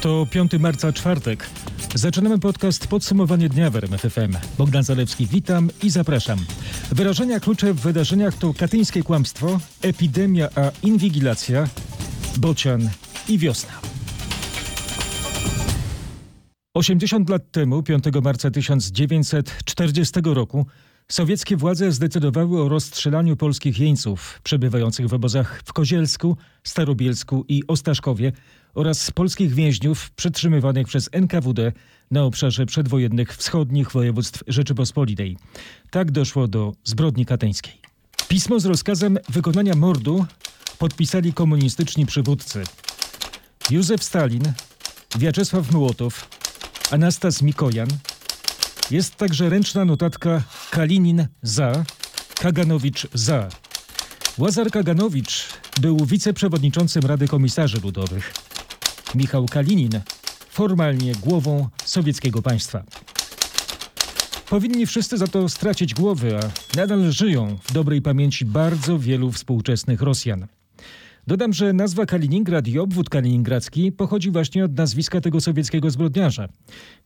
To 5 marca, czwartek. Zaczynamy podcast Podsumowanie dnia w RMF FM. Bogdan Zalewski, witam i zapraszam. Wyrażenia klucze w wydarzeniach to katyńskie kłamstwo, epidemia a inwigilacja, bocian i wiosna. 80 lat temu, 5 marca 1940 roku, sowieckie władze zdecydowały o rozstrzelaniu polskich jeńców przebywających w obozach w Kozielsku, Starobielsku i Ostaszkowie oraz polskich więźniów przetrzymywanych przez NKWD na obszarze przedwojennych wschodnich województw Rzeczypospolitej. Tak doszło do zbrodni kateńskiej. Pismo z rozkazem wykonania mordu podpisali komunistyczni przywódcy Józef Stalin, Wiaczesław Młotow, Anastas Mikojan. Jest także ręczna notatka Kalinin za, Kaganowicz za. Łazar Kaganowicz był wiceprzewodniczącym Rady Komisarzy Ludowych. Michał Kalinin formalnie głową sowieckiego państwa. Powinni wszyscy za to stracić głowy, a nadal żyją w dobrej pamięci bardzo wielu współczesnych Rosjan. Dodam, że nazwa Kaliningrad i obwód kaliningradzki pochodzi właśnie od nazwiska tego sowieckiego zbrodniarza.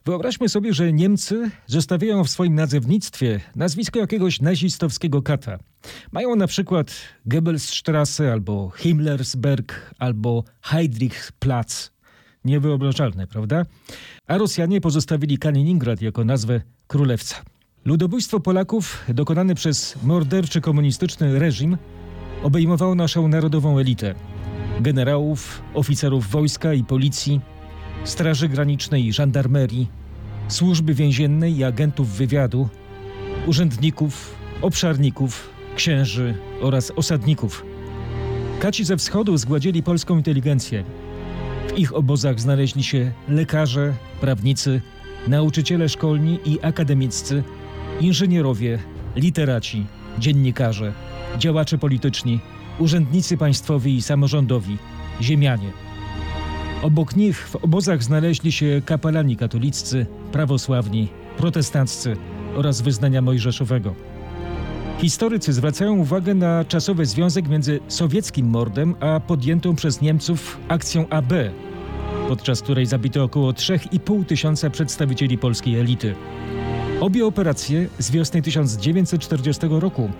Wyobraźmy sobie, że Niemcy zostawiają w swoim nazewnictwie nazwisko jakiegoś nazistowskiego kata. Mają na przykład Goebbelsstrasse albo Himmlersberg albo Heydrichplatz. Niewyobrażalne, prawda? A Rosjanie pozostawili Kaliningrad jako nazwę królewca. Ludobójstwo Polaków dokonane przez morderczy komunistyczny reżim obejmowało naszą narodową elitę. Generałów, oficerów wojska i policji, Straży Granicznej i Żandarmerii, służby więziennej i agentów wywiadu, urzędników, obszarników, księży oraz osadników. Kaci ze wschodu zgładzili polską inteligencję. W ich obozach znaleźli się lekarze, prawnicy, nauczyciele szkolni i akademiccy, inżynierowie, literaci, dziennikarze, działacze polityczni, urzędnicy państwowi i samorządowi, ziemianie. Obok nich w obozach znaleźli się kapelani katoliccy, prawosławni, protestanccy oraz wyznania mojżeszowego. Historycy zwracają uwagę na czasowy związek między sowieckim mordem a podjętą przez Niemców akcją AB, podczas której zabito około 3,5 tysiąca przedstawicieli polskiej elity. Obie operacje z wiosny 1940 roku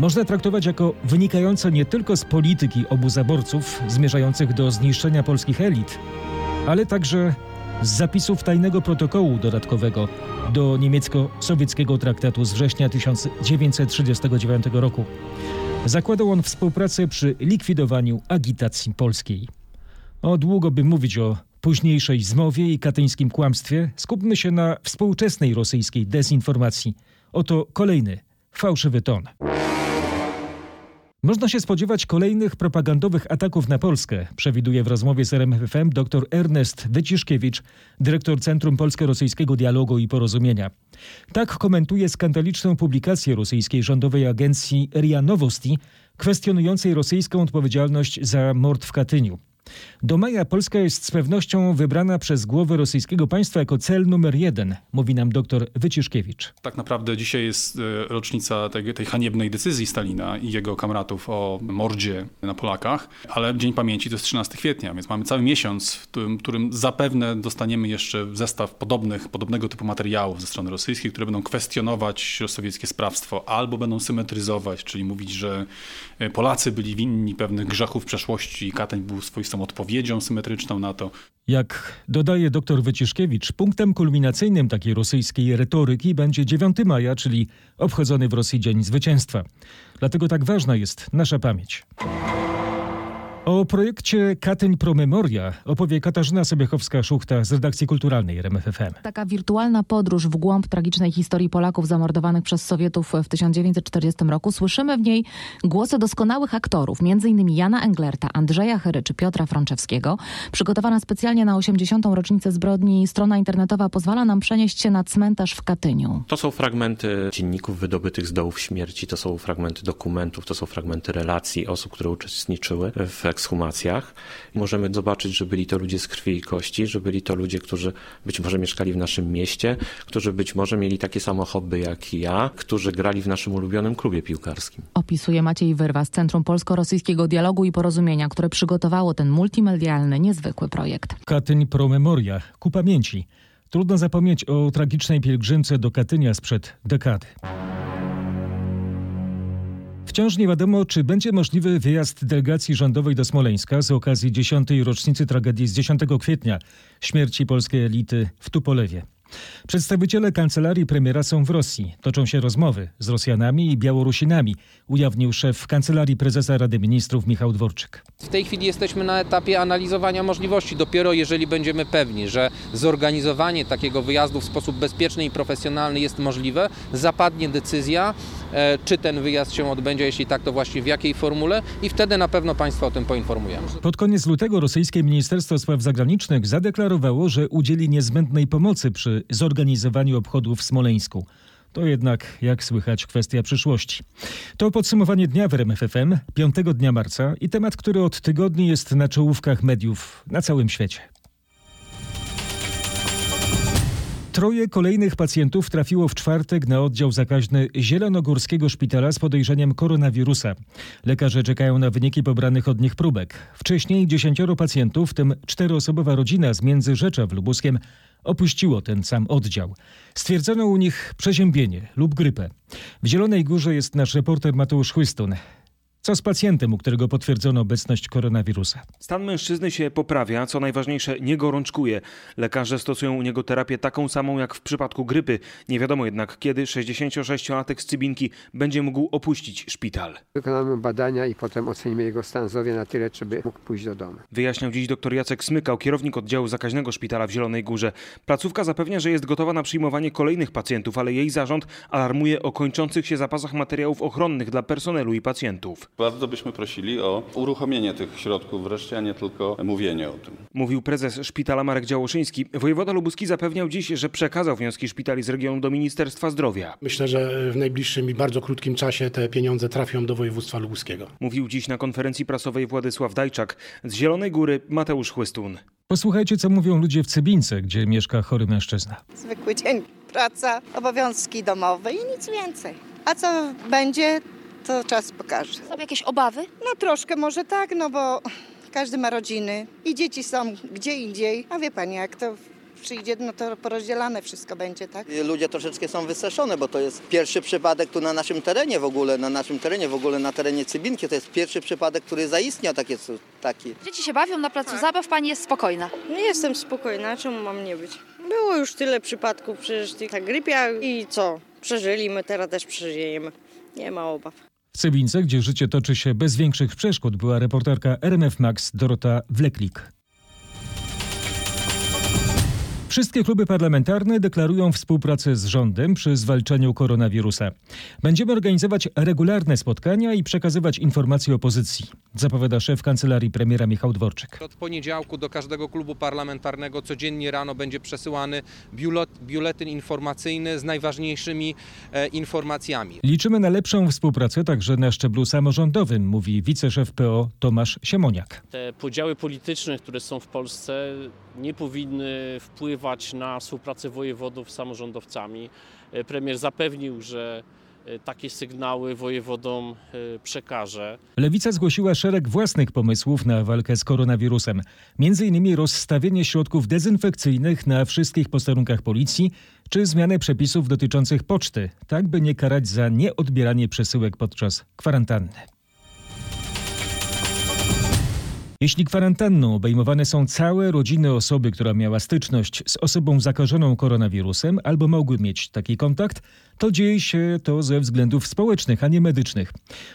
można traktować jako wynikające nie tylko z polityki obu zaborców zmierzających do zniszczenia polskich elit, ale także z zapisów tajnego protokołu dodatkowego do niemiecko-sowieckiego traktatu z września 1939 roku. Zakładał on współpracę przy likwidowaniu agitacji polskiej. O długo by mówić o późniejszej zmowie i katyńskim kłamstwie, skupmy się na współczesnej rosyjskiej dezinformacji. Oto kolejny fałszywy ton. Można się spodziewać kolejnych propagandowych ataków na Polskę, przewiduje w rozmowie z RMFFM dr Ernest Wyciszkiewicz, dyrektor Centrum Polsko-Rosyjskiego Dialogu i Porozumienia. Tak komentuje skandaliczną publikację rosyjskiej rządowej agencji RIA Novosti, kwestionującej rosyjską odpowiedzialność za mord w Katyniu. Do maja Polska jest z pewnością wybrana przez głowę rosyjskiego państwa jako cel numer jeden, mówi nam dr Wyciszkiewicz. Tak naprawdę dzisiaj jest e, rocznica tej, tej haniebnej decyzji Stalina i jego kamratów o mordzie na Polakach, ale Dzień Pamięci to jest 13 kwietnia, więc mamy cały miesiąc, w którym, którym zapewne dostaniemy jeszcze zestaw podobnych, podobnego typu materiałów ze strony rosyjskiej, które będą kwestionować sowieckie sprawstwo albo będą symetryzować, czyli mówić, że e, Polacy byli winni pewnych grzechów w przeszłości i Kateń był swoistą odpowiedzią symetryczną na to. Jak dodaje dr Wyciszkiewicz, punktem kulminacyjnym takiej rosyjskiej retoryki będzie 9 maja, czyli obchodzony w Rosji Dzień Zwycięstwa. Dlatego tak ważna jest nasza pamięć. O projekcie Katyń Promemoria opowie Katarzyna Sobiechowska-Szuchta z redakcji kulturalnej RMFFM. Taka wirtualna podróż w głąb tragicznej historii Polaków zamordowanych przez Sowietów w 1940 roku. Słyszymy w niej głosy doskonałych aktorów, m.in. Jana Englerta, Andrzeja Hery czy Piotra Frączewskiego. Przygotowana specjalnie na 80. rocznicę zbrodni strona internetowa pozwala nam przenieść się na cmentarz w Katyniu. To są fragmenty dzienników wydobytych z dołów śmierci, to są fragmenty dokumentów, to są fragmenty relacji osób, które uczestniczyły w ekshumacjach. Możemy zobaczyć, że byli to ludzie z krwi i kości, że byli to ludzie, którzy być może mieszkali w naszym mieście, którzy być może mieli takie samo hobby jak i ja, którzy grali w naszym ulubionym klubie piłkarskim. Opisuje Maciej Wyrwa z Centrum Polsko-Rosyjskiego Dialogu i Porozumienia, które przygotowało ten multimedialny, niezwykły projekt. Katyń Pro Memoria, ku pamięci. Trudno zapomnieć o tragicznej pielgrzymce do Katynia sprzed dekady. Wciąż nie wiadomo, czy będzie możliwy wyjazd delegacji rządowej do Smoleńska z okazji 10. rocznicy tragedii z 10 kwietnia, śmierci polskiej elity w Tupolewie. Przedstawiciele kancelarii premiera są w Rosji. Toczą się rozmowy z Rosjanami i Białorusinami, ujawnił szef kancelarii prezesa Rady Ministrów Michał Dworczyk. W tej chwili jesteśmy na etapie analizowania możliwości. Dopiero jeżeli będziemy pewni, że zorganizowanie takiego wyjazdu w sposób bezpieczny i profesjonalny jest możliwe, zapadnie decyzja, czy ten wyjazd się odbędzie, jeśli tak, to właśnie w jakiej formule i wtedy na pewno Państwa o tym poinformujemy. Pod koniec lutego rosyjskie Ministerstwo Spraw Zagranicznych zadeklarowało, że udzieli niezbędnej pomocy przy zorganizowaniu obchodów w Smoleńsku. To jednak, jak słychać, kwestia przyszłości. To podsumowanie dnia w RMFFM, 5 dnia marca i temat, który od tygodni jest na czołówkach mediów na całym świecie. Troje kolejnych pacjentów trafiło w czwartek na oddział zakaźny Zielonogórskiego Szpitala z podejrzeniem koronawirusa. Lekarze czekają na wyniki pobranych od nich próbek. Wcześniej dziesięcioro pacjentów, w tym czteroosobowa rodzina z Międzyrzecza w Lubuskiem, opuściło ten sam oddział. Stwierdzono u nich przeziębienie lub grypę. W Zielonej Górze jest nasz reporter Mateusz Chłystun. Co z pacjentem, u którego potwierdzono obecność koronawirusa? Stan mężczyzny się poprawia, co najważniejsze nie gorączkuje. Lekarze stosują u niego terapię taką samą jak w przypadku grypy. Nie wiadomo jednak kiedy 66-latek z Cybinki będzie mógł opuścić szpital. Wykonamy badania i potem ocenimy jego stan zdrowia na tyle, żeby mógł pójść do domu. Wyjaśniał dziś dr Jacek Smykał, kierownik oddziału zakaźnego szpitala w Zielonej Górze. Placówka zapewnia, że jest gotowa na przyjmowanie kolejnych pacjentów, ale jej zarząd alarmuje o kończących się zapasach materiałów ochronnych dla personelu i pacjentów. Bardzo byśmy prosili o uruchomienie tych środków wreszcie, a nie tylko mówienie o tym. Mówił prezes szpitala Marek Działoszyński. Wojewoda lubuski zapewniał dziś, że przekazał wnioski szpitali z regionu do Ministerstwa Zdrowia. Myślę, że w najbliższym i bardzo krótkim czasie te pieniądze trafią do województwa lubuskiego. Mówił dziś na konferencji prasowej Władysław Dajczak. Z Zielonej Góry Mateusz Chłystun. Posłuchajcie, co mówią ludzie w Cybince, gdzie mieszka chory mężczyzna. Zwykły dzień, praca, obowiązki domowe i nic więcej. A co będzie, to czas pokaże. Są jakieś obawy? No troszkę może tak, no bo każdy ma rodziny i dzieci są gdzie indziej. A wie pani, jak to przyjdzie, no to porozdzielane wszystko będzie, tak? Ludzie troszeczkę są wystraszone, bo to jest pierwszy przypadek tu na naszym terenie w ogóle, na naszym terenie, w ogóle na terenie Cybinki. To jest pierwszy przypadek, który zaistniał takie, taki. Dzieci się bawią na placu zabaw, pani jest spokojna. Nie jestem spokojna, czemu mam nie być? Było już tyle przypadków przecież tych tak grypia i co? Przeżyli, my teraz też przeżyjemy. Nie ma obaw. W gdzie życie toczy się bez większych przeszkód, była reporterka RMF Max Dorota Wleklik. Wszystkie kluby parlamentarne deklarują współpracę z rządem przy zwalczaniu koronawirusa. Będziemy organizować regularne spotkania i przekazywać informacje opozycji, zapowiada szef kancelarii premiera Michał Dworczyk. Od poniedziałku do każdego klubu parlamentarnego codziennie rano będzie przesyłany biulet- biuletyn informacyjny z najważniejszymi e, informacjami. Liczymy na lepszą współpracę także na szczeblu samorządowym, mówi wiceszef PO Tomasz Siemoniak. Te podziały polityczne, które są w Polsce, nie powinny wpływać na współpracę wojewodów z samorządowcami. E, Premier zapewnił, że e, takie sygnały wojewodom e, przekaże. Lewica zgłosiła szereg własnych pomysłów na walkę z koronawirusem. Między innymi rozstawienie środków dezynfekcyjnych na wszystkich posterunkach policji, czy zmianę przepisów dotyczących poczty, tak by nie karać za nieodbieranie przesyłek podczas kwarantanny. Jeśli kwarantanną obejmowane są całe rodziny osoby, która miała styczność z osobą zakażoną koronawirusem albo mogły mieć taki kontakt, to dzieje się to ze względów społecznych, a nie medycznych.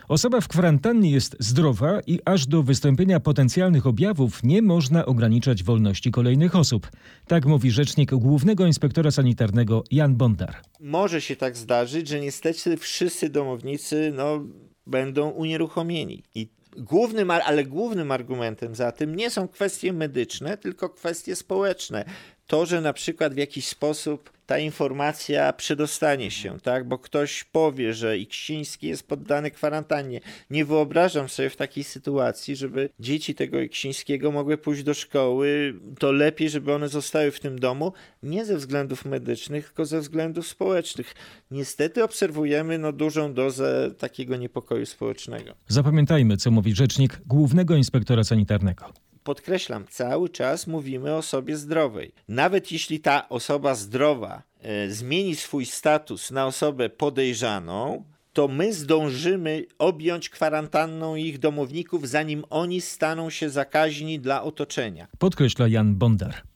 Osoba w kwarantannie jest zdrowa i aż do wystąpienia potencjalnych objawów nie można ograniczać wolności kolejnych osób. Tak mówi rzecznik głównego inspektora sanitarnego Jan Bondar. Może się tak zdarzyć, że niestety wszyscy domownicy no, będą unieruchomieni. I Głównym, ale głównym argumentem za tym nie są kwestie medyczne, tylko kwestie społeczne. To, że na przykład w jakiś sposób ta informacja przedostanie się, tak? Bo ktoś powie, że Iksiński jest poddany kwarantannie. Nie wyobrażam sobie w takiej sytuacji, żeby dzieci tego Iksińskiego mogły pójść do szkoły. To lepiej, żeby one zostały w tym domu, nie ze względów medycznych, tylko ze względów społecznych. Niestety obserwujemy no, dużą dozę takiego niepokoju społecznego. Zapamiętajmy, co mówi rzecznik Głównego Inspektora Sanitarnego podkreślam, cały czas mówimy o osobie zdrowej. Nawet jeśli ta osoba zdrowa e, zmieni swój status na osobę podejrzaną, to my zdążymy objąć kwarantanną ich domowników, zanim oni staną się zakaźni dla otoczenia. Podkreśla Jan Bondar.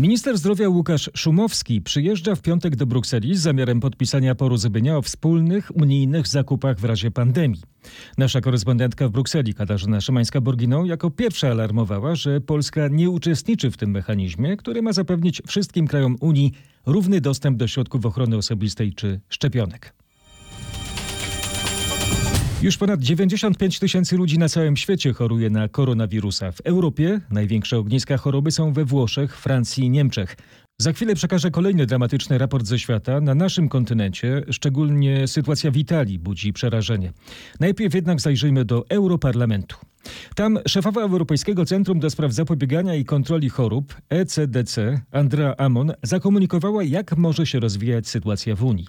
Minister zdrowia Łukasz Szumowski przyjeżdża w piątek do Brukseli z zamiarem podpisania porozumienia o wspólnych unijnych zakupach w razie pandemii. Nasza korespondentka w Brukseli, Katarzyna Szymańska-Borginą, jako pierwsza alarmowała, że Polska nie uczestniczy w tym mechanizmie, który ma zapewnić wszystkim krajom Unii równy dostęp do środków ochrony osobistej czy szczepionek. Już ponad 95 tysięcy ludzi na całym świecie choruje na koronawirusa. W Europie największe ogniska choroby są we Włoszech, Francji i Niemczech. Za chwilę przekażę kolejny dramatyczny raport ze świata. Na naszym kontynencie szczególnie sytuacja w Italii budzi przerażenie. Najpierw jednak zajrzyjmy do Europarlamentu. Tam szefowa Europejskiego Centrum do Spraw Zapobiegania i Kontroli Chorób, ECDC, Andrea Amon, zakomunikowała, jak może się rozwijać sytuacja w Unii.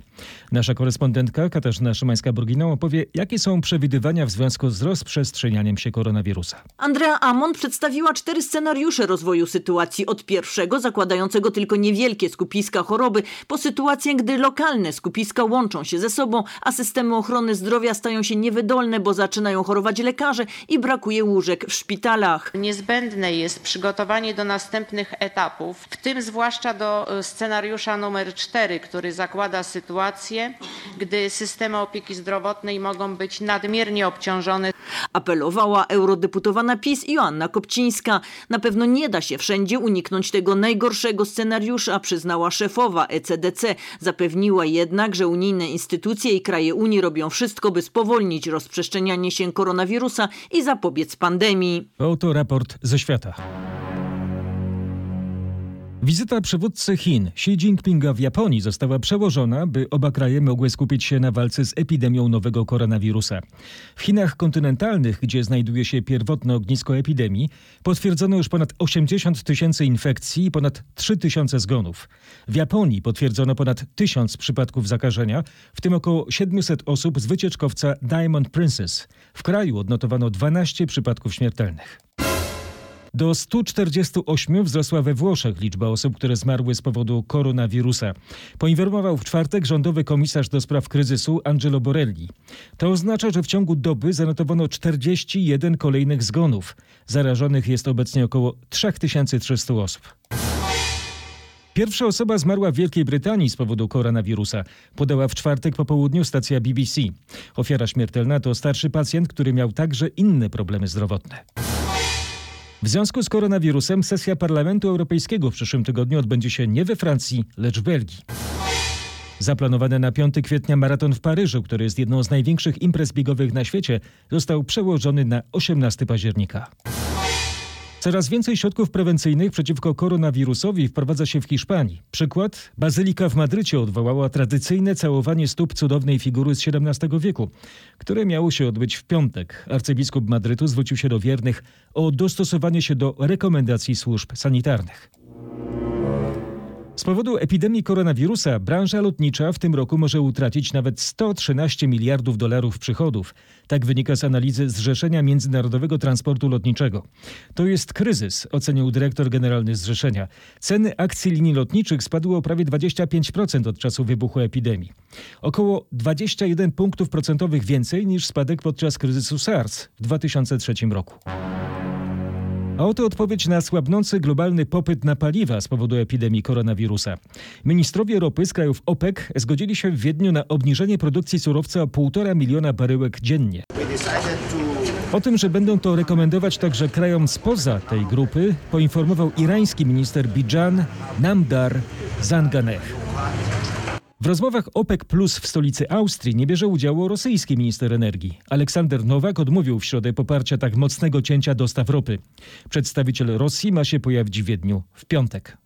Nasza korespondentka Katarzyna Szymańska-Borginą opowie, jakie są przewidywania w związku z rozprzestrzenianiem się koronawirusa. Andrea Amon przedstawiła cztery scenariusze rozwoju sytuacji. Od pierwszego, zakładającego tylko niewielkie skupiska choroby, po sytuację, gdy lokalne skupiska łączą się ze sobą, a systemy ochrony zdrowia stają się niewydolne, bo zaczynają chorować lekarze i brakuje brakuje łóżek w szpitalach. Niezbędne jest przygotowanie do następnych etapów, w tym zwłaszcza do e, scenariusza numer 4, który zakłada sytuację, gdy systemy opieki zdrowotnej mogą być nadmiernie obciążone. Apelowała eurodeputowana PiS Joanna Kopcińska. Na pewno nie da się wszędzie uniknąć tego najgorszego scenariusza, przyznała szefowa ECDC. Zapewniła jednak, że unijne instytucje i kraje Unii robią wszystko, by spowolnić rozprzestrzenianie się koronawirusa i zapobiec zapobiec pandemii. Oto raport ze świata. Wizyta przywódcy Chin Xi Jinpinga w Japonii została przełożona, by oba kraje mogły skupić się na walce z epidemią nowego koronawirusa. W Chinach kontynentalnych, gdzie znajduje się pierwotne ognisko epidemii, potwierdzono już ponad 80 tysięcy infekcji i ponad 3 tysiące zgonów. W Japonii potwierdzono ponad 1000 przypadków zakażenia, w tym około 700 osób z wycieczkowca Diamond Princess. W kraju odnotowano 12 przypadków śmiertelnych. Do 148 wzrosła we Włoszech liczba osób, które zmarły z powodu koronawirusa. Poinformował w czwartek rządowy komisarz do spraw kryzysu Angelo Borelli. To oznacza, że w ciągu doby zanotowano 41 kolejnych zgonów. Zarażonych jest obecnie około 3300 osób. Pierwsza osoba zmarła w Wielkiej Brytanii z powodu koronawirusa, podała w czwartek po południu stacja BBC. Ofiara śmiertelna to starszy pacjent, który miał także inne problemy zdrowotne. W związku z koronawirusem sesja Parlamentu Europejskiego w przyszłym tygodniu odbędzie się nie we Francji, lecz w Belgii. Zaplanowany na 5 kwietnia maraton w Paryżu, który jest jedną z największych imprez biegowych na świecie, został przełożony na 18 października. Coraz więcej środków prewencyjnych przeciwko koronawirusowi wprowadza się w Hiszpanii. Przykład? Bazylika w Madrycie odwołała tradycyjne całowanie stóp cudownej figury z XVII wieku, które miało się odbyć w piątek. Arcybiskup Madrytu zwrócił się do wiernych o dostosowanie się do rekomendacji służb sanitarnych. Z powodu epidemii koronawirusa branża lotnicza w tym roku może utracić nawet 113 miliardów dolarów przychodów. Tak wynika z analizy Zrzeszenia Międzynarodowego Transportu Lotniczego. To jest kryzys, ocenił dyrektor generalny Zrzeszenia. Ceny akcji linii lotniczych spadły o prawie 25% od czasu wybuchu epidemii. Około 21 punktów procentowych więcej niż spadek podczas kryzysu SARS w 2003 roku. A oto odpowiedź na słabnący globalny popyt na paliwa z powodu epidemii koronawirusa. Ministrowie ropy z krajów OPEC zgodzili się w Wiedniu na obniżenie produkcji surowca o 1,5 miliona baryłek dziennie. O tym, że będą to rekomendować także krajom spoza tej grupy, poinformował irański minister Bijan Namdar Zanganeh. W rozmowach OPEC Plus w stolicy Austrii nie bierze udziału rosyjski minister energii. Aleksander Nowak odmówił w środę poparcia tak mocnego cięcia dostaw ropy. Przedstawiciel Rosji ma się pojawić w Wiedniu w piątek.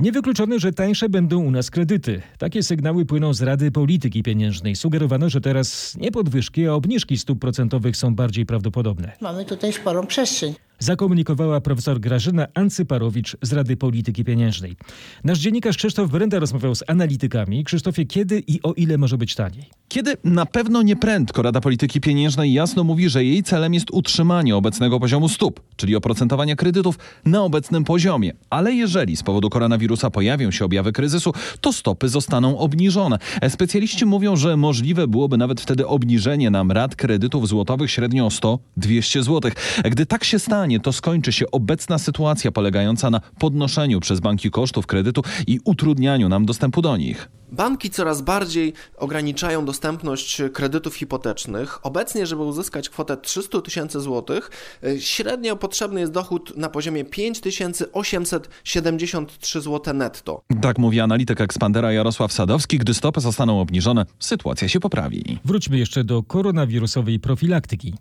Niewykluczone, że tańsze będą u nas kredyty. Takie sygnały płyną z Rady Polityki Pieniężnej. Sugerowano, że teraz nie podwyżki, a obniżki stóp procentowych są bardziej prawdopodobne. Mamy tutaj sporą przestrzeń. Zakomunikowała profesor Grażyna Ancyparowicz z Rady Polityki Pieniężnej. Nasz dziennikarz Krzysztof Brenda rozmawiał z analitykami. Krzysztofie, kiedy i o ile może być taniej? Kiedy na pewno nie prędko Rada Polityki Pieniężnej jasno mówi, że jej celem jest utrzymanie obecnego poziomu stóp, czyli oprocentowania kredytów na obecnym poziomie. Ale jeżeli z powodu koronawirusa pojawią się objawy kryzysu, to stopy zostaną obniżone. Specjaliści mówią, że możliwe byłoby nawet wtedy obniżenie nam rat kredytów złotowych średnio o 100-200 zł. Gdy tak się stanie, to skończy się obecna sytuacja polegająca na podnoszeniu przez banki kosztów kredytu i utrudnianiu nam dostępu do nich. Banki coraz bardziej ograniczają dostępność kredytów hipotecznych. Obecnie, żeby uzyskać kwotę 300 tysięcy złotych, średnio potrzebny jest dochód na poziomie 5873 zł netto. Tak mówi analityk Ekspandera Jarosław Sadowski. Gdy stopy zostaną obniżone, sytuacja się poprawi. Wróćmy jeszcze do koronawirusowej profilaktyki.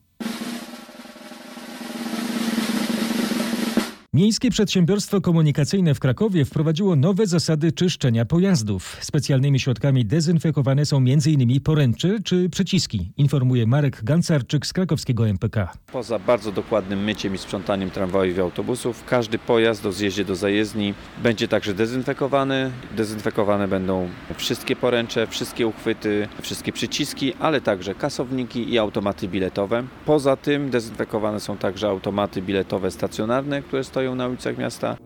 Miejskie Przedsiębiorstwo Komunikacyjne w Krakowie wprowadziło nowe zasady czyszczenia pojazdów. Specjalnymi środkami dezynfekowane są m.in. poręcze czy przyciski, informuje Marek Gancarczyk z krakowskiego MPK. Poza bardzo dokładnym myciem i sprzątaniem tramwajów i autobusów, każdy pojazd o zjeździe do zajezdni będzie także dezynfekowany. Dezynfekowane będą wszystkie poręcze, wszystkie uchwyty, wszystkie przyciski, ale także kasowniki i automaty biletowe. Poza tym dezynfekowane są także automaty biletowe stacjonarne, które stoją na ulicach miasta.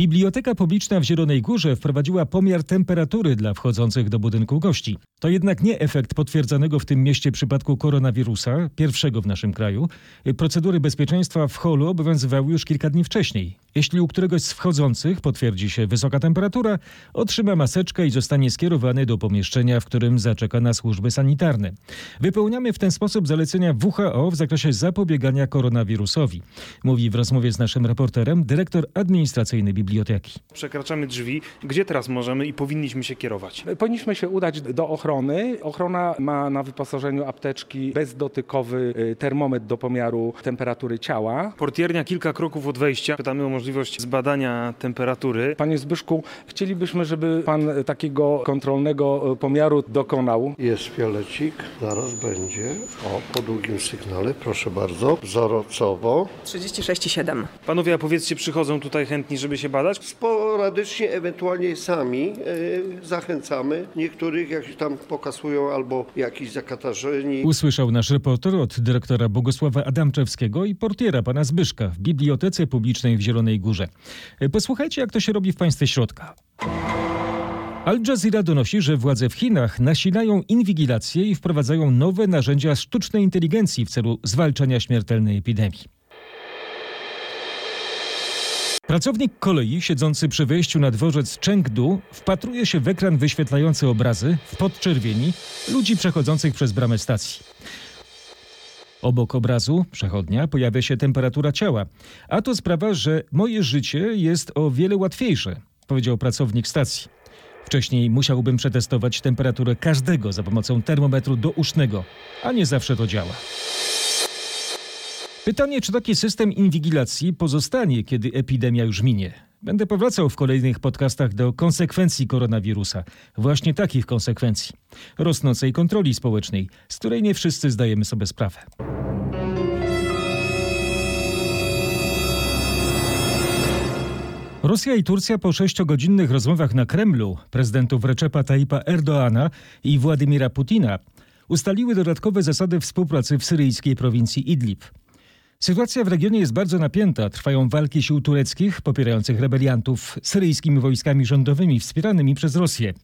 Biblioteka publiczna w Zielonej Górze wprowadziła pomiar temperatury dla wchodzących do budynku gości. To jednak nie efekt potwierdzonego w tym mieście przypadku koronawirusa, pierwszego w naszym kraju. Procedury bezpieczeństwa w holu obowiązywały już kilka dni wcześniej. Jeśli u któregoś z wchodzących potwierdzi się wysoka temperatura, otrzyma maseczkę i zostanie skierowany do pomieszczenia, w którym zaczeka na służby sanitarne. Wypełniamy w ten sposób zalecenia WHO w zakresie zapobiegania koronawirusowi, mówi w rozmowie z naszym reporterem dyrektor administracyjny biblioteki. Przekraczamy drzwi. Gdzie teraz możemy i powinniśmy się kierować? Powinniśmy się udać do ochrony. Ochrona ma na wyposażeniu apteczki bezdotykowy y, termometr do pomiaru temperatury ciała. Portiernia kilka kroków od wejścia. Pytamy o możliwość zbadania temperatury. Panie Zbyszku, chcielibyśmy, żeby pan takiego kontrolnego y, pomiaru dokonał. Jest fiolecik, zaraz będzie. O, po długim sygnale, proszę bardzo. Wzorocowo. 36,7. Panowie, a powiedzcie, przychodzą tutaj chętni, żeby się badać? Sporadycznie, ewentualnie sami e, zachęcamy. Niektórych jak tam pokasują albo jakiś zakatarzeni. Usłyszał nasz reporter od dyrektora Bogusława Adamczewskiego i portiera pana Zbyszka w Bibliotece Publicznej w Zielonej Górze. E, Posłuchajcie, jak to się robi w państwie środka. Al Jazeera donosi, że władze w Chinach nasilają inwigilację i wprowadzają nowe narzędzia sztucznej inteligencji w celu zwalczania śmiertelnej epidemii. Pracownik kolei siedzący przy wejściu na dworzec Chengdu wpatruje się w ekran wyświetlający obrazy w podczerwieni ludzi przechodzących przez bramę stacji. Obok obrazu przechodnia pojawia się temperatura ciała, a to sprawa, że moje życie jest o wiele łatwiejsze, powiedział pracownik stacji. Wcześniej musiałbym przetestować temperaturę każdego za pomocą termometru dousznego, a nie zawsze to działa. Pytanie, czy taki system inwigilacji pozostanie, kiedy epidemia już minie? Będę powracał w kolejnych podcastach do konsekwencji koronawirusa. Właśnie takich konsekwencji. Rosnącej kontroli społecznej, z której nie wszyscy zdajemy sobie sprawę. Rosja i Turcja po sześciogodzinnych rozmowach na Kremlu prezydentów Recepa Tayyipa Erdoana i Władimira Putina ustaliły dodatkowe zasady współpracy w syryjskiej prowincji Idlib. Sytuacja w regionie jest bardzo napięta. Trwają walki sił tureckich popierających rebeliantów syryjskimi wojskami rządowymi wspieranymi przez Rosję.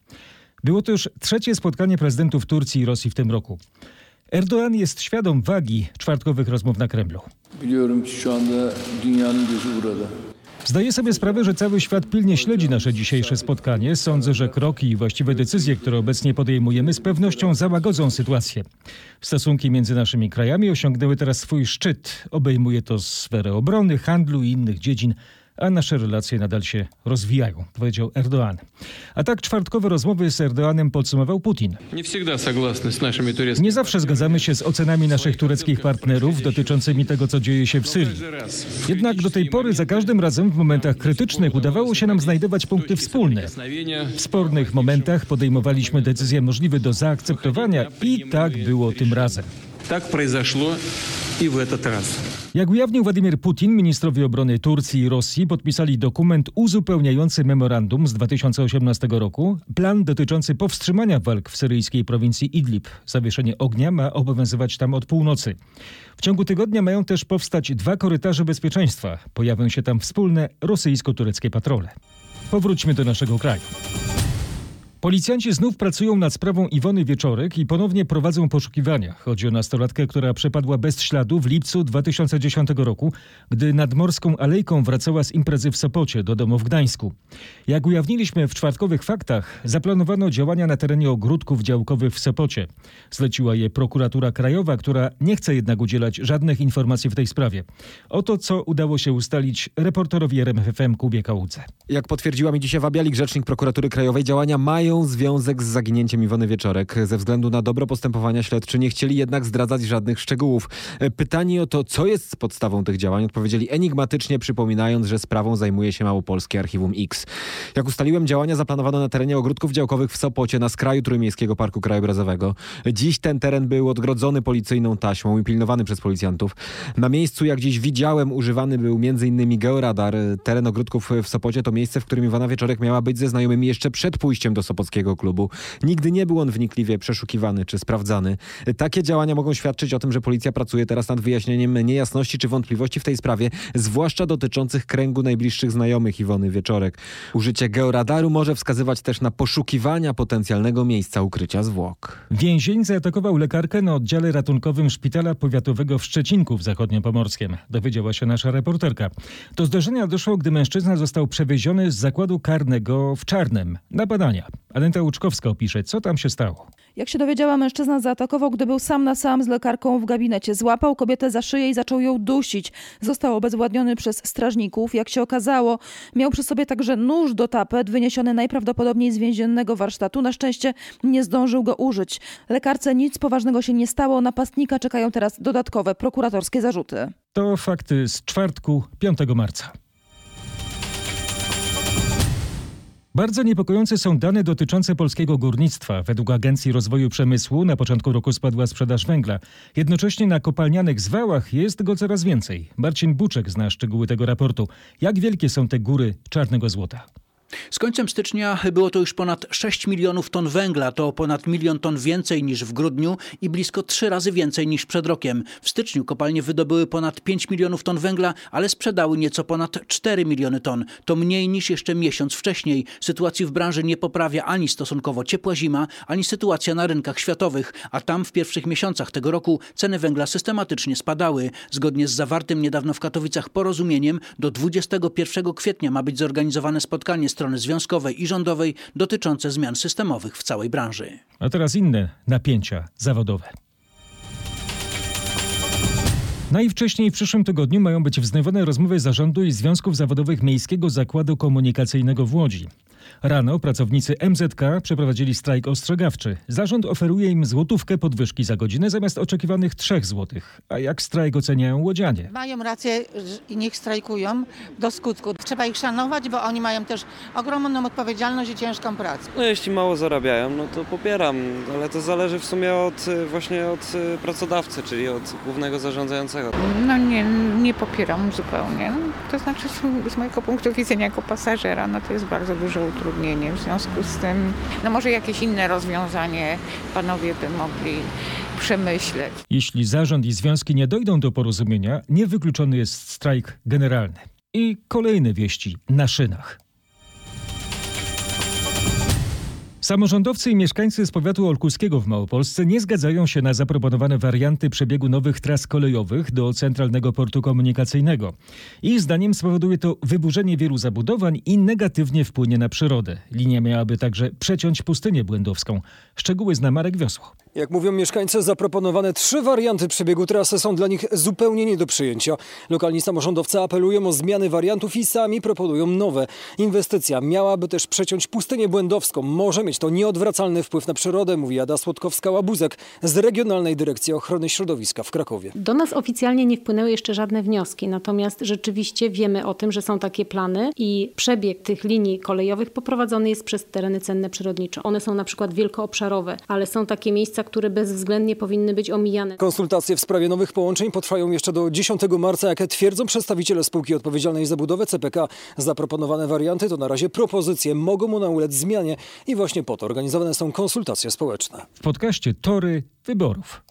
Było to już trzecie spotkanie prezydentów Turcji i Rosji w tym roku. Erdoğan jest świadom wagi czwartkowych rozmów na Kremlu. Zdaję sobie sprawę, że cały świat pilnie śledzi nasze dzisiejsze spotkanie. Sądzę, że kroki i właściwe decyzje, które obecnie podejmujemy, z pewnością załagodzą sytuację. Stosunki między naszymi krajami osiągnęły teraz swój szczyt. Obejmuje to sferę obrony, handlu i innych dziedzin, a nasze relacje nadal się rozwijają, powiedział Erdoğan. A tak czwartkowe rozmowy z Erdoğanem podsumował Putin. Nie zawsze zgadzamy się z ocenami naszych tureckich partnerów dotyczącymi tego, co dzieje się w Syrii. Jednak do tej pory za każdym razem w momentach krytycznych udawało się nam znajdować punkty wspólne. W spornych momentach podejmowaliśmy decyzje możliwe do zaakceptowania i tak było tym razem. Так произошло и в этот раз. Jak ujawnił Władimir Putin, ministrowie obrony Turcji i Rosji podpisali dokument uzupełniający memorandum z 2018 roku. Plan dotyczący powstrzymania walk w syryjskiej prowincji Idlib. Zawieszenie ognia ma obowiązywać tam od północy. W ciągu tygodnia mają też powstać dwa korytarze bezpieczeństwa. Pojawią się tam wspólne rosyjsko-tureckie patrole. Powróćmy do naszego kraju. Policjanci znów pracują nad sprawą Iwony Wieczorek i ponownie prowadzą poszukiwania. Chodzi o nastolatkę, która przepadła bez śladu w lipcu 2010 roku, gdy nad Morską Alejką wracała z imprezy w Sopocie do domu w Gdańsku. Jak ujawniliśmy w czwartkowych faktach, zaplanowano działania na terenie ogródków działkowych w Sopocie. Zleciła je prokuratura krajowa, która nie chce jednak udzielać żadnych informacji w tej sprawie. Oto co udało się ustalić reporterowi RMFFM Kubie Kałudze. Jak potwierdziła mi dzisiaj Wabialik, rzecznik prokuratury krajowej, działania mają związek z zaginięciem Iwony Wieczorek. Ze względu na dobro postępowania śledczy nie chcieli jednak zdradzać żadnych szczegółów. Pytani o to, co jest podstawą tych działań, odpowiedzieli enigmatycznie, przypominając, że sprawą zajmuje się Małopolskie Archiwum X. Jak ustaliłem, działania zaplanowano na terenie ogródków działkowych w Sopocie, na skraju Trójmiejskiego Parku Krajobrazowego. Dziś ten teren był odgrodzony policyjną taśmą i pilnowany przez policjantów. Na miejscu, jak dziś widziałem, używany był m.in. georadar. Teren ogródków w Sopocie to miejsce, w którym Iwona Wieczorek miała być ze znajomymi jeszcze przed pójściem do Sopockiego klubu. Nigdy nie był on wnikliwie przeszukiwany czy sprawdzany. Takie działania mogą świadczyć o tym, że policja pracuje teraz nad wyjaśnieniem niejasności czy wątpliwości w tej sprawie, zwłaszcza dotyczących kręgu najbliższych znajomych Iwony Wieczorek. Użycie georadaru może wskazywać też na poszukiwania potencjalnego miejsca ukrycia zwłok. Więzień zaatakował lekarkę na oddziale ratunkowym Szpitala Powiatowego w Szczecinku w Zachodniopomorskiem. Dowiedziała się nasza reporterka. Do zdarzenia doszło, gdy mężczyzna został przewieziony z zakładu karnego w Czarnem na badania. Aneta Łuczkowska opisze, co tam się stało. Jak się dowiedziała, mężczyzna zaatakował, gdy był sam na sam z lekarką w gabinecie. Złapał kobietę za szyję i zaczął ją dusić. Został obezwładniony przez strażników. Jak się okazało, miał przy sobie także nóż do tapet, wyniesiony najprawdopodobniej z więziennego warsztatu. Na szczęście nie zdążył go użyć. Lekarce nic poważnego się nie stało. Napastnika czekają teraz dodatkowe prokuratorskie zarzuty. To fakty z czwartku, 5 marca. Bardzo niepokojące są dane dotyczące polskiego górnictwa. Według Agencji Rozwoju Przemysłu na początku roku spadła sprzedaż węgla. Jednocześnie na kopalnianych zwałach jest go coraz więcej. Marcin Buczek zna szczegóły tego raportu. Jak wielkie są te góry czarnego złota? Z końcem stycznia było to już ponad 6 milionów ton węgla, to ponad milion ton więcej niż w grudniu i blisko trzy razy więcej niż przed rokiem. W styczniu kopalnie wydobyły ponad 5 milionów ton węgla, ale sprzedały nieco ponad 4 miliony ton. To mniej niż jeszcze miesiąc wcześniej. Sytuacji w branży nie poprawia ani stosunkowo ciepła zima, ani sytuacja na rynkach światowych, a tam w pierwszych miesiącach tego roku ceny węgla systematycznie spadały. Zgodnie z zawartym niedawno w Katowicach porozumieniem do 21 kwietnia ma być zorganizowane spotkanie strony związkowej i rządowej dotyczące zmian systemowych w całej branży. A teraz inne napięcia zawodowe. Najwcześniej w przyszłym tygodniu mają być wznowione rozmowy zarządu i związków zawodowych Miejskiego Zakładu Komunikacyjnego w Łodzi. Rano pracownicy MZK przeprowadzili strajk ostrzegawczy. Zarząd oferuje im złotówkę podwyżki za godzinę zamiast oczekiwanych 3 złotych. A jak strajk oceniają łodzianie? Mają rację i niech strajkują do skutku. Trzeba ich szanować, bo oni mają też ogromną odpowiedzialność i ciężką pracę. No jeśli mało zarabiają, no to popieram, ale to zależy w sumie od właśnie od pracodawcy, czyli od głównego zarządzającego. No nie, nie popieram zupełnie. To znaczy z, mojego punktu widzenia jako pasażera, no to jest bardzo duże utrudnienie. W związku z tym, no może jakieś inne rozwiązanie panowie by mogli przemyśleć. Jeśli zarząd i związki nie dojdą do porozumienia, niewykluczony jest strajk generalny. I kolejne wieści na szynach. Samorządowcy i mieszkańcy z powiatu olkuskiego w Małopolsce nie zgadzają się na zaproponowane warianty przebiegu nowych tras kolejowych do Centralnego Portu Komunikacyjnego. Ich zdaniem spowoduje to wyburzenie wielu zabudowań i negatywnie wpłynie na przyrodę. Linia miałaby także przeciąć pustynię błędowską. Szczegóły zna Marek Wiosło. Jak mówią mieszkańcy, zaproponowane trzy warianty przebiegu trasy są dla nich zupełnie nie do przyjęcia. Lokalni samorządowcy apelują o zmiany wariantów i sami proponują nowe. Inwestycja miałaby też przeciąć pustynię błędowską. Może mieć to nieodwracalny wpływ na przyrodę, mówi Ada Słodkowska-Łabuzek z Regionalnej Dyrekcji Ochrony Środowiska w Krakowie. Do nas oficjalnie nie wpłynęły jeszcze żadne wnioski, natomiast rzeczywiście wiemy o tym, że są takie plany i przebieg tych linii kolejowych poprowadzony jest przez tereny cenne przyrodnicze. One są na przykład wielkoobszarowe, ale są takie miejsca, które bezwzględnie powinny być omijane. Konsultacje w sprawie nowych połączeń potrwają jeszcze do 10 marca, jak twierdzą przedstawiciele spółki odpowiedzialnej za budowę CPK. Zaproponowane warianty to na razie propozycje, mogą one ulec zmianie i właśnie po to organizowane są konsultacje społeczne. W podcaście Tory Wyborów.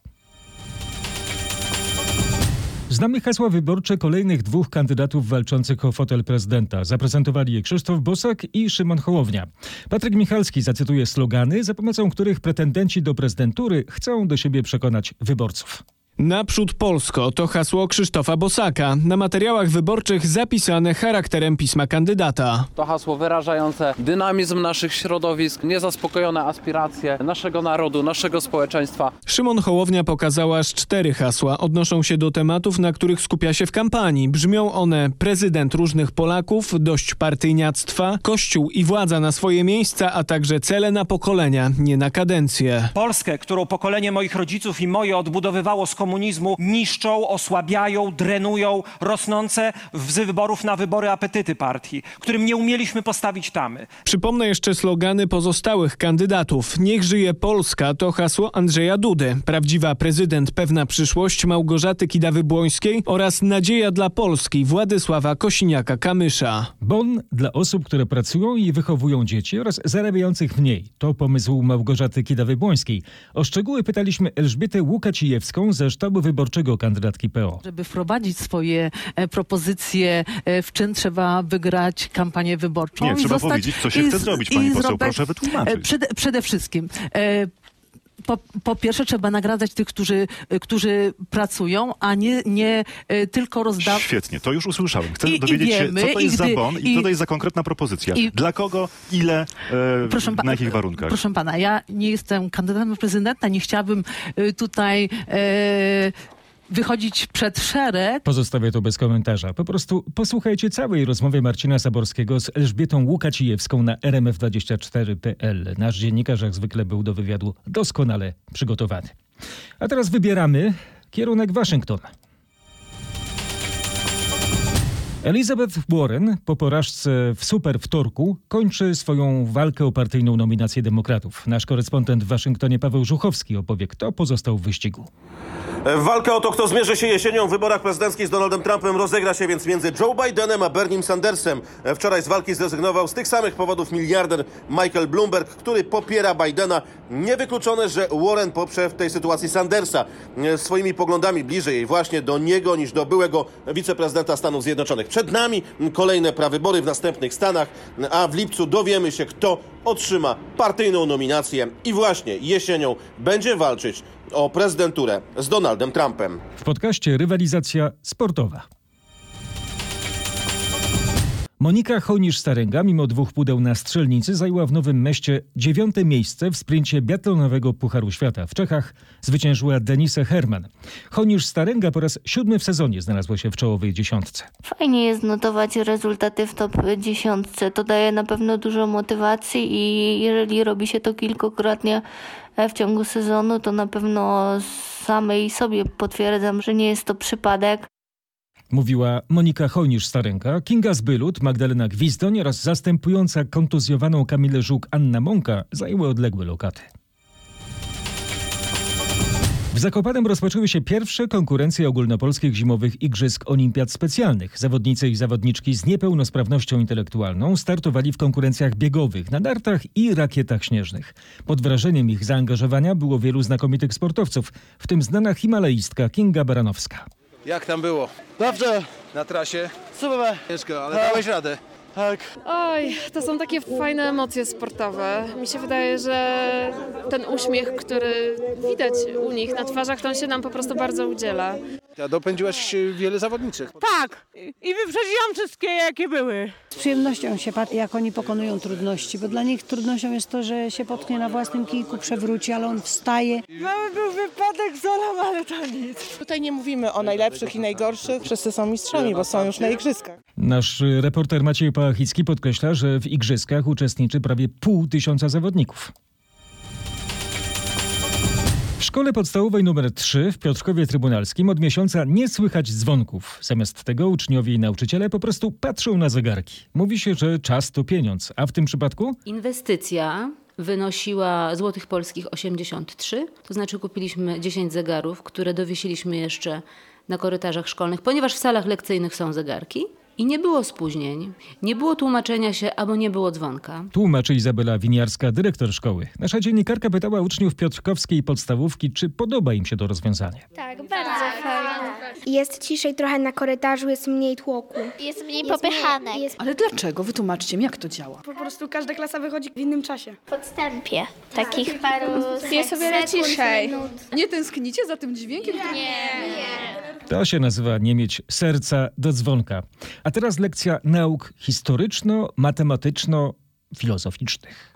Znamy hasła wyborcze kolejnych dwóch kandydatów walczących o fotel prezydenta. Zaprezentowali je Krzysztof Bosak i Szymon Hołownia. Patryk Michalski zacytuje slogany, za pomocą których pretendenci do prezydentury chcą do siebie przekonać wyborców. Naprzód Polsko to hasło Krzysztofa Bosaka, na materiałach wyborczych zapisane charakterem pisma kandydata. To hasło wyrażające dynamizm naszych środowisk, niezaspokojone aspiracje naszego narodu, naszego społeczeństwa. Szymon Hołownia pokazał aż cztery hasła, odnoszą się do tematów, na których skupia się w kampanii. Brzmią one prezydent różnych Polaków, dość partyjniactwa, kościół i władza na swoje miejsca, a także cele na pokolenia, nie na kadencję. Polskę, którą pokolenie moich rodziców i moje odbudowywało z komunizmu, niszczą, osłabiają, drenują rosnące z wyborów na wybory apetyty partii, którym nie umieliśmy postawić tamy. Przypomnę jeszcze slogany pozostałych kandydatów. Niech żyje Polska to hasło Andrzeja Dudy. Prawdziwa prezydent, pewna przyszłość Małgorzaty Kidawy-Błońskiej oraz nadzieja dla Polski Władysława Kosiniaka-Kamysza. Bon dla osób, które pracują i wychowują dzieci oraz zarabiających mniej. To pomysł Małgorzaty Kidawy-Błońskiej. O szczegóły pytaliśmy Elżbietę Łukacijewską ze sztabu wyborczego kandydatki PO. Żeby wprowadzić swoje e, propozycje e, w czyn trzeba wygrać kampanię wyborczą. Nie, i trzeba zostać- powiedzieć, co się i chce zrobić, pani poseł. zrobić- Proszę wytłumaczyć. e, Przede, przede wszystkim. Po, po pierwsze trzeba nagradzać tych, którzy, e, którzy pracują, a nie, nie e, tylko rozdawać. Świetnie, to już usłyszałem. Chcę I- i dowiedzieć wiemy, się, co to i jest gdy- za bon i, i- co to jest za konkretna propozycja. i- Dla kogo, ile, e, na jakich warunkach? Proszę pana, ja nie jestem kandydatem na prezydenta, nie chciałabym e, tutaj e, wychodzić przed szereg. Pozostawię to bez komentarza. Po prostu posłuchajcie całej rozmowy Marcina Saborskiego z Elżbietą Łukacijewską na rmf24.pl. Nasz dziennikarz jak zwykle był do wywiadu doskonale przygotowany. A teraz wybieramy kierunek Waszyngton. Elizabeth Warren po porażce w super wtorku kończy swoją walkę o partyjną nominację demokratów. Nasz korespondent w Waszyngtonie Paweł Żuchowski opowie, kto pozostał w wyścigu. Walka o to, kto zmierzy się jesienią w wyborach prezydenckich z Donaldem Trumpem rozegra się więc między Joe Bidenem a Bernie Sandersem. Wczoraj z walki zrezygnował z tych samych powodów miliarder Michael Bloomberg, który popiera Bidena. Niewykluczone, że Warren poprze w tej sytuacji Sandersa. Swoimi poglądami bliżej właśnie do niego niż do byłego wiceprezydenta Stanów Zjednoczonych. Przed nami kolejne prawybory w następnych stanach, a w lipcu dowiemy się, kto otrzyma partyjną nominację i właśnie jesienią będzie walczyć o prezydenturę z Donaldem Trumpem. W podcaście Rywalizacja sportowa. Monika Honisz-Starenga, mimo dwóch pudeł na strzelnicy, zajęła w Nowym Meście dziewiąte miejsce w sprincie biatlonowego Pucharu Świata. W Czechach zwyciężyła Denise Herman. Honisz-Starenga po raz siódmy w sezonie znalazła się w czołowej dziesiątce. Fajnie jest notować rezultaty w top dziesiątce. To daje na pewno dużo motywacji i jeżeli robi się to kilkukrotnie w ciągu sezonu, to na pewno samej sobie potwierdzam, że nie jest to przypadek. Mówiła Monika Hojnisz-Starenka, Kinga Zbylut, Magdalena Gwizdoń oraz zastępująca kontuzjowaną Kamilę Żuk Anna Mąka zajęły odległe lokaty. W Zakopanem rozpoczęły się pierwsze konkurencje ogólnopolskich zimowych Igrzysk Olimpiad Specjalnych. Zawodnicy i zawodniczki z niepełnosprawnością intelektualną startowali w konkurencjach biegowych na nartach i rakietach śnieżnych. Pod wrażeniem ich zaangażowania było wielu znakomitych sportowców, w tym znana himalaistka Kinga Baranowska. Jak tam było? Dobrze. Na trasie? Super. Ciężko, ale dałeś radę. Tak. Oj, to są takie fajne emocje sportowe. Mi się wydaje, że ten uśmiech, który widać u nich na twarzach, to on się nam po prostu bardzo udziela. Ja dopędziłaś wiele zawodniczych. Tak. I wyprzedziłam wszystkie, jakie były. Z przyjemnością się patrzy, jak oni pokonują trudności, bo dla nich trudnością jest to, że się potknie na własnym kijku, przewróci, ale on wstaje. Mały był wypadek z Olą, ale to nic. Tutaj nie mówimy o najlepszych i najgorszych. Wszyscy są mistrzami, bo są już na igrzyskach. Nasz reporter Maciej Pałachicki podkreśla, że w igrzyskach uczestniczy prawie pół tysiąca zawodników. W szkole podstawowej nr 3 w Piotrkowie Trybunalskim od miesiąca nie słychać dzwonków. Zamiast tego uczniowie i nauczyciele po prostu patrzą na zegarki. Mówi się, że czas to pieniądz, a w tym przypadku Inwestycja wynosiła złotych polskich 83, to znaczy kupiliśmy 10 zegarów, które dowiesiliśmy jeszcze na korytarzach szkolnych, ponieważ w salach lekcyjnych są zegarki. I nie było spóźnień, nie było tłumaczenia się albo nie było dzwonka. tłumaczy Izabela Winiarska, dyrektor szkoły. Nasza dziennikarka pytała uczniów Piotrkowskiej podstawówki, czy podoba im się to rozwiązanie. Tak, bardzo fajnie. Jest ciszej trochę na korytarzu, jest mniej tłoku. Jest mniej popychanek. Jest Ale dlaczego? Wytłumaczcie mi, jak to działa. po prostu każda klasa wychodzi w innym czasie. podstępie. Takich paru Jest o wiele ciszej. Nie tęsknicie za tym dźwiękiem? To się nazywa nie mieć serca do dzwonka. A teraz lekcja nauk historyczno-matematyczno-filozoficznych.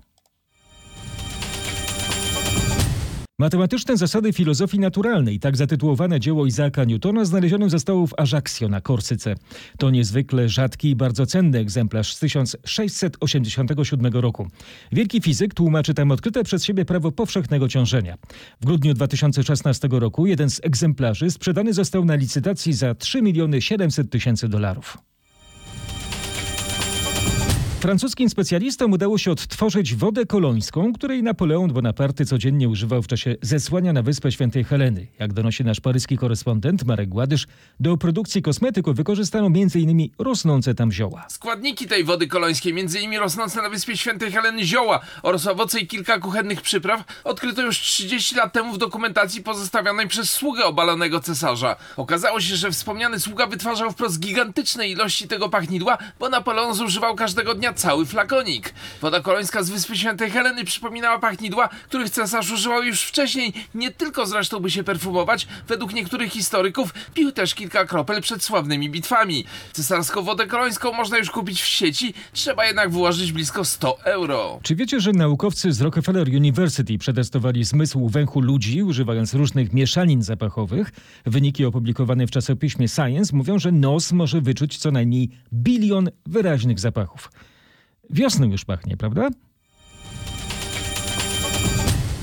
Matematyczne zasady filozofii naturalnej, tak zatytułowane dzieło Isaaca Newtona, znalezione zostało w Ajaccio na Korsyce. To niezwykle rzadki i bardzo cenny egzemplarz z 1687 roku. Wielki fizyk tłumaczy tam odkryte przez siebie prawo powszechnego ciążenia. W grudniu 2016 roku jeden z egzemplarzy sprzedany został na licytacji za 3 miliony 700 tysięcy dolarów. Francuskim specjalistom udało się odtworzyć wodę kolońską, której Napoleon Bonaparte codziennie używał w czasie zesłania na wyspę Świętej Heleny. Jak donosi nasz paryski korespondent Marek Gładysz, do produkcji kosmetyków wykorzystano m.in. rosnące tam zioła. Składniki tej wody kolońskiej, m.in. rosnące na wyspie Świętej Heleny zioła oraz owoce i kilka kuchennych przypraw, odkryto już 30 lat temu w dokumentacji pozostawionej przez sługę obalonego cesarza. Okazało się, że wspomniany sługa wytwarzał wprost gigantyczne ilości tego pachnidła, bo Napoleon zużywał każdego dnia cały flakonik. Woda kolońska z wyspy Świętej Heleny przypominała pachnidła, których cesarz używał już wcześniej, nie tylko zresztą by się perfumować, według niektórych historyków pił też kilka kropel przed sławnymi bitwami. Cesarską wodę kolońską można już kupić w sieci, trzeba jednak wyłożyć blisko 100 euro. Czy wiecie, że naukowcy z Rockefeller University przetestowali zmysł węchu ludzi, używając różnych mieszanin zapachowych? Wyniki opublikowane w czasopiśmie Science mówią, że nos może wyczuć co najmniej bilion wyraźnych zapachów. Wiosną już pachnie, prawda?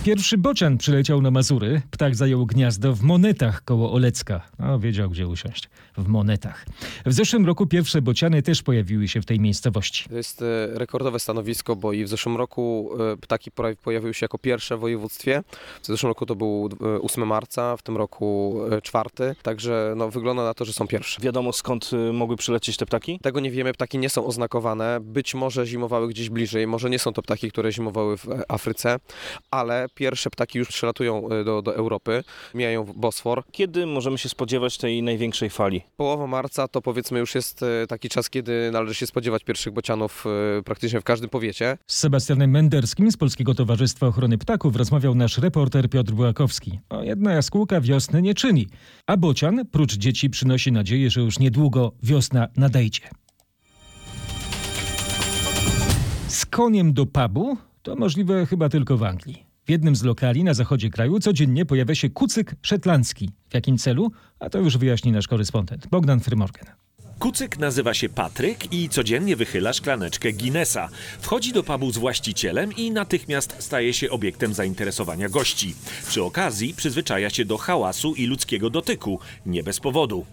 Pierwszy bocian przyleciał na Mazury. Ptak zajął gniazdo w Monetach koło Olecka. O, wiedział gdzie usiąść. W Monetach. W zeszłym roku pierwsze bociany też pojawiły się w tej miejscowości. To jest e, rekordowe stanowisko, bo i w zeszłym roku e, ptaki pojawiły się jako pierwsze w województwie. W zeszłym roku to był e, 8 marca, w tym roku e, czwarty. Także no, wygląda na to, że są pierwsze. Wiadomo skąd mogły przylecieć te ptaki? Tego nie wiemy, ptaki nie są oznakowane. Być może zimowały gdzieś bliżej, może nie są to ptaki, które zimowały w e, Afryce, ale pierwsze ptaki już przylatują e, do, do Europy, mijają Bosfor. Kiedy możemy się spodziewać tej największej fali? Połowa marca to powiedzmy już jest e, taki czas, kiedy należy się spodziewać pierwszych bocianów e, praktycznie w każdym powiecie. Z Sebastianem Menderskim z Polskiego Towarzystwa Ochrony Ptaków rozmawiał nasz reporter Piotr Bułakowski. O, jedna jaskółka wiosny nie czyni, a bocian, prócz dzieci, przynosi nadzieję, że już niedługo wiosna nadejdzie. Z koniem do pubu to możliwe chyba tylko w Anglii. W jednym z lokali na zachodzie kraju codziennie pojawia się kucyk szetlandzki. W jakim celu? A to już wyjaśni nasz korespondent Bogdan Frymorgan. Kucyk nazywa się Patryk i codziennie wychyla szklaneczkę Guinnessa. Wchodzi do pubu z właścicielem i natychmiast staje się obiektem zainteresowania gości. Przy okazji przyzwyczaja się do hałasu i ludzkiego dotyku, nie bez powodu.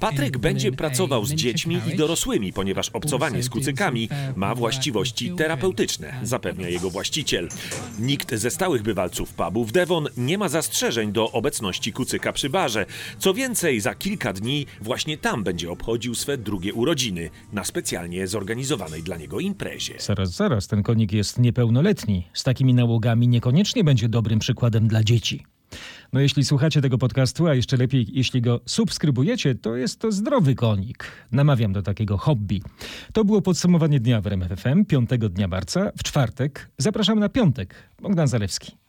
Patryk będzie pracował z dziećmi i dorosłymi, ponieważ obcowanie z kucykami ma właściwości terapeutyczne, zapewnia jego właściciel. Nikt ze stałych bywalców pubu w Devon nie ma zastrzeżeń do obecności kucyka przy barze. Co więcej, za kilka dni właśnie tam będzie obchodził swe drugie urodziny na specjalnie zorganizowanej dla niego imprezie. Zaraz, zaraz, ten konik jest niepełnoletni. Z takimi nałogami niekoniecznie będzie dobrym przykładem dla dzieci. No jeśli słuchacie tego podcastu, a jeszcze lepiej jeśli go subskrybujecie, to jest to zdrowy konik. Namawiam do takiego hobby. To było podsumowanie dnia w RMF FM, 5 dnia marca, w czwartek. Zapraszam na piątek. Bogdan Zalewski.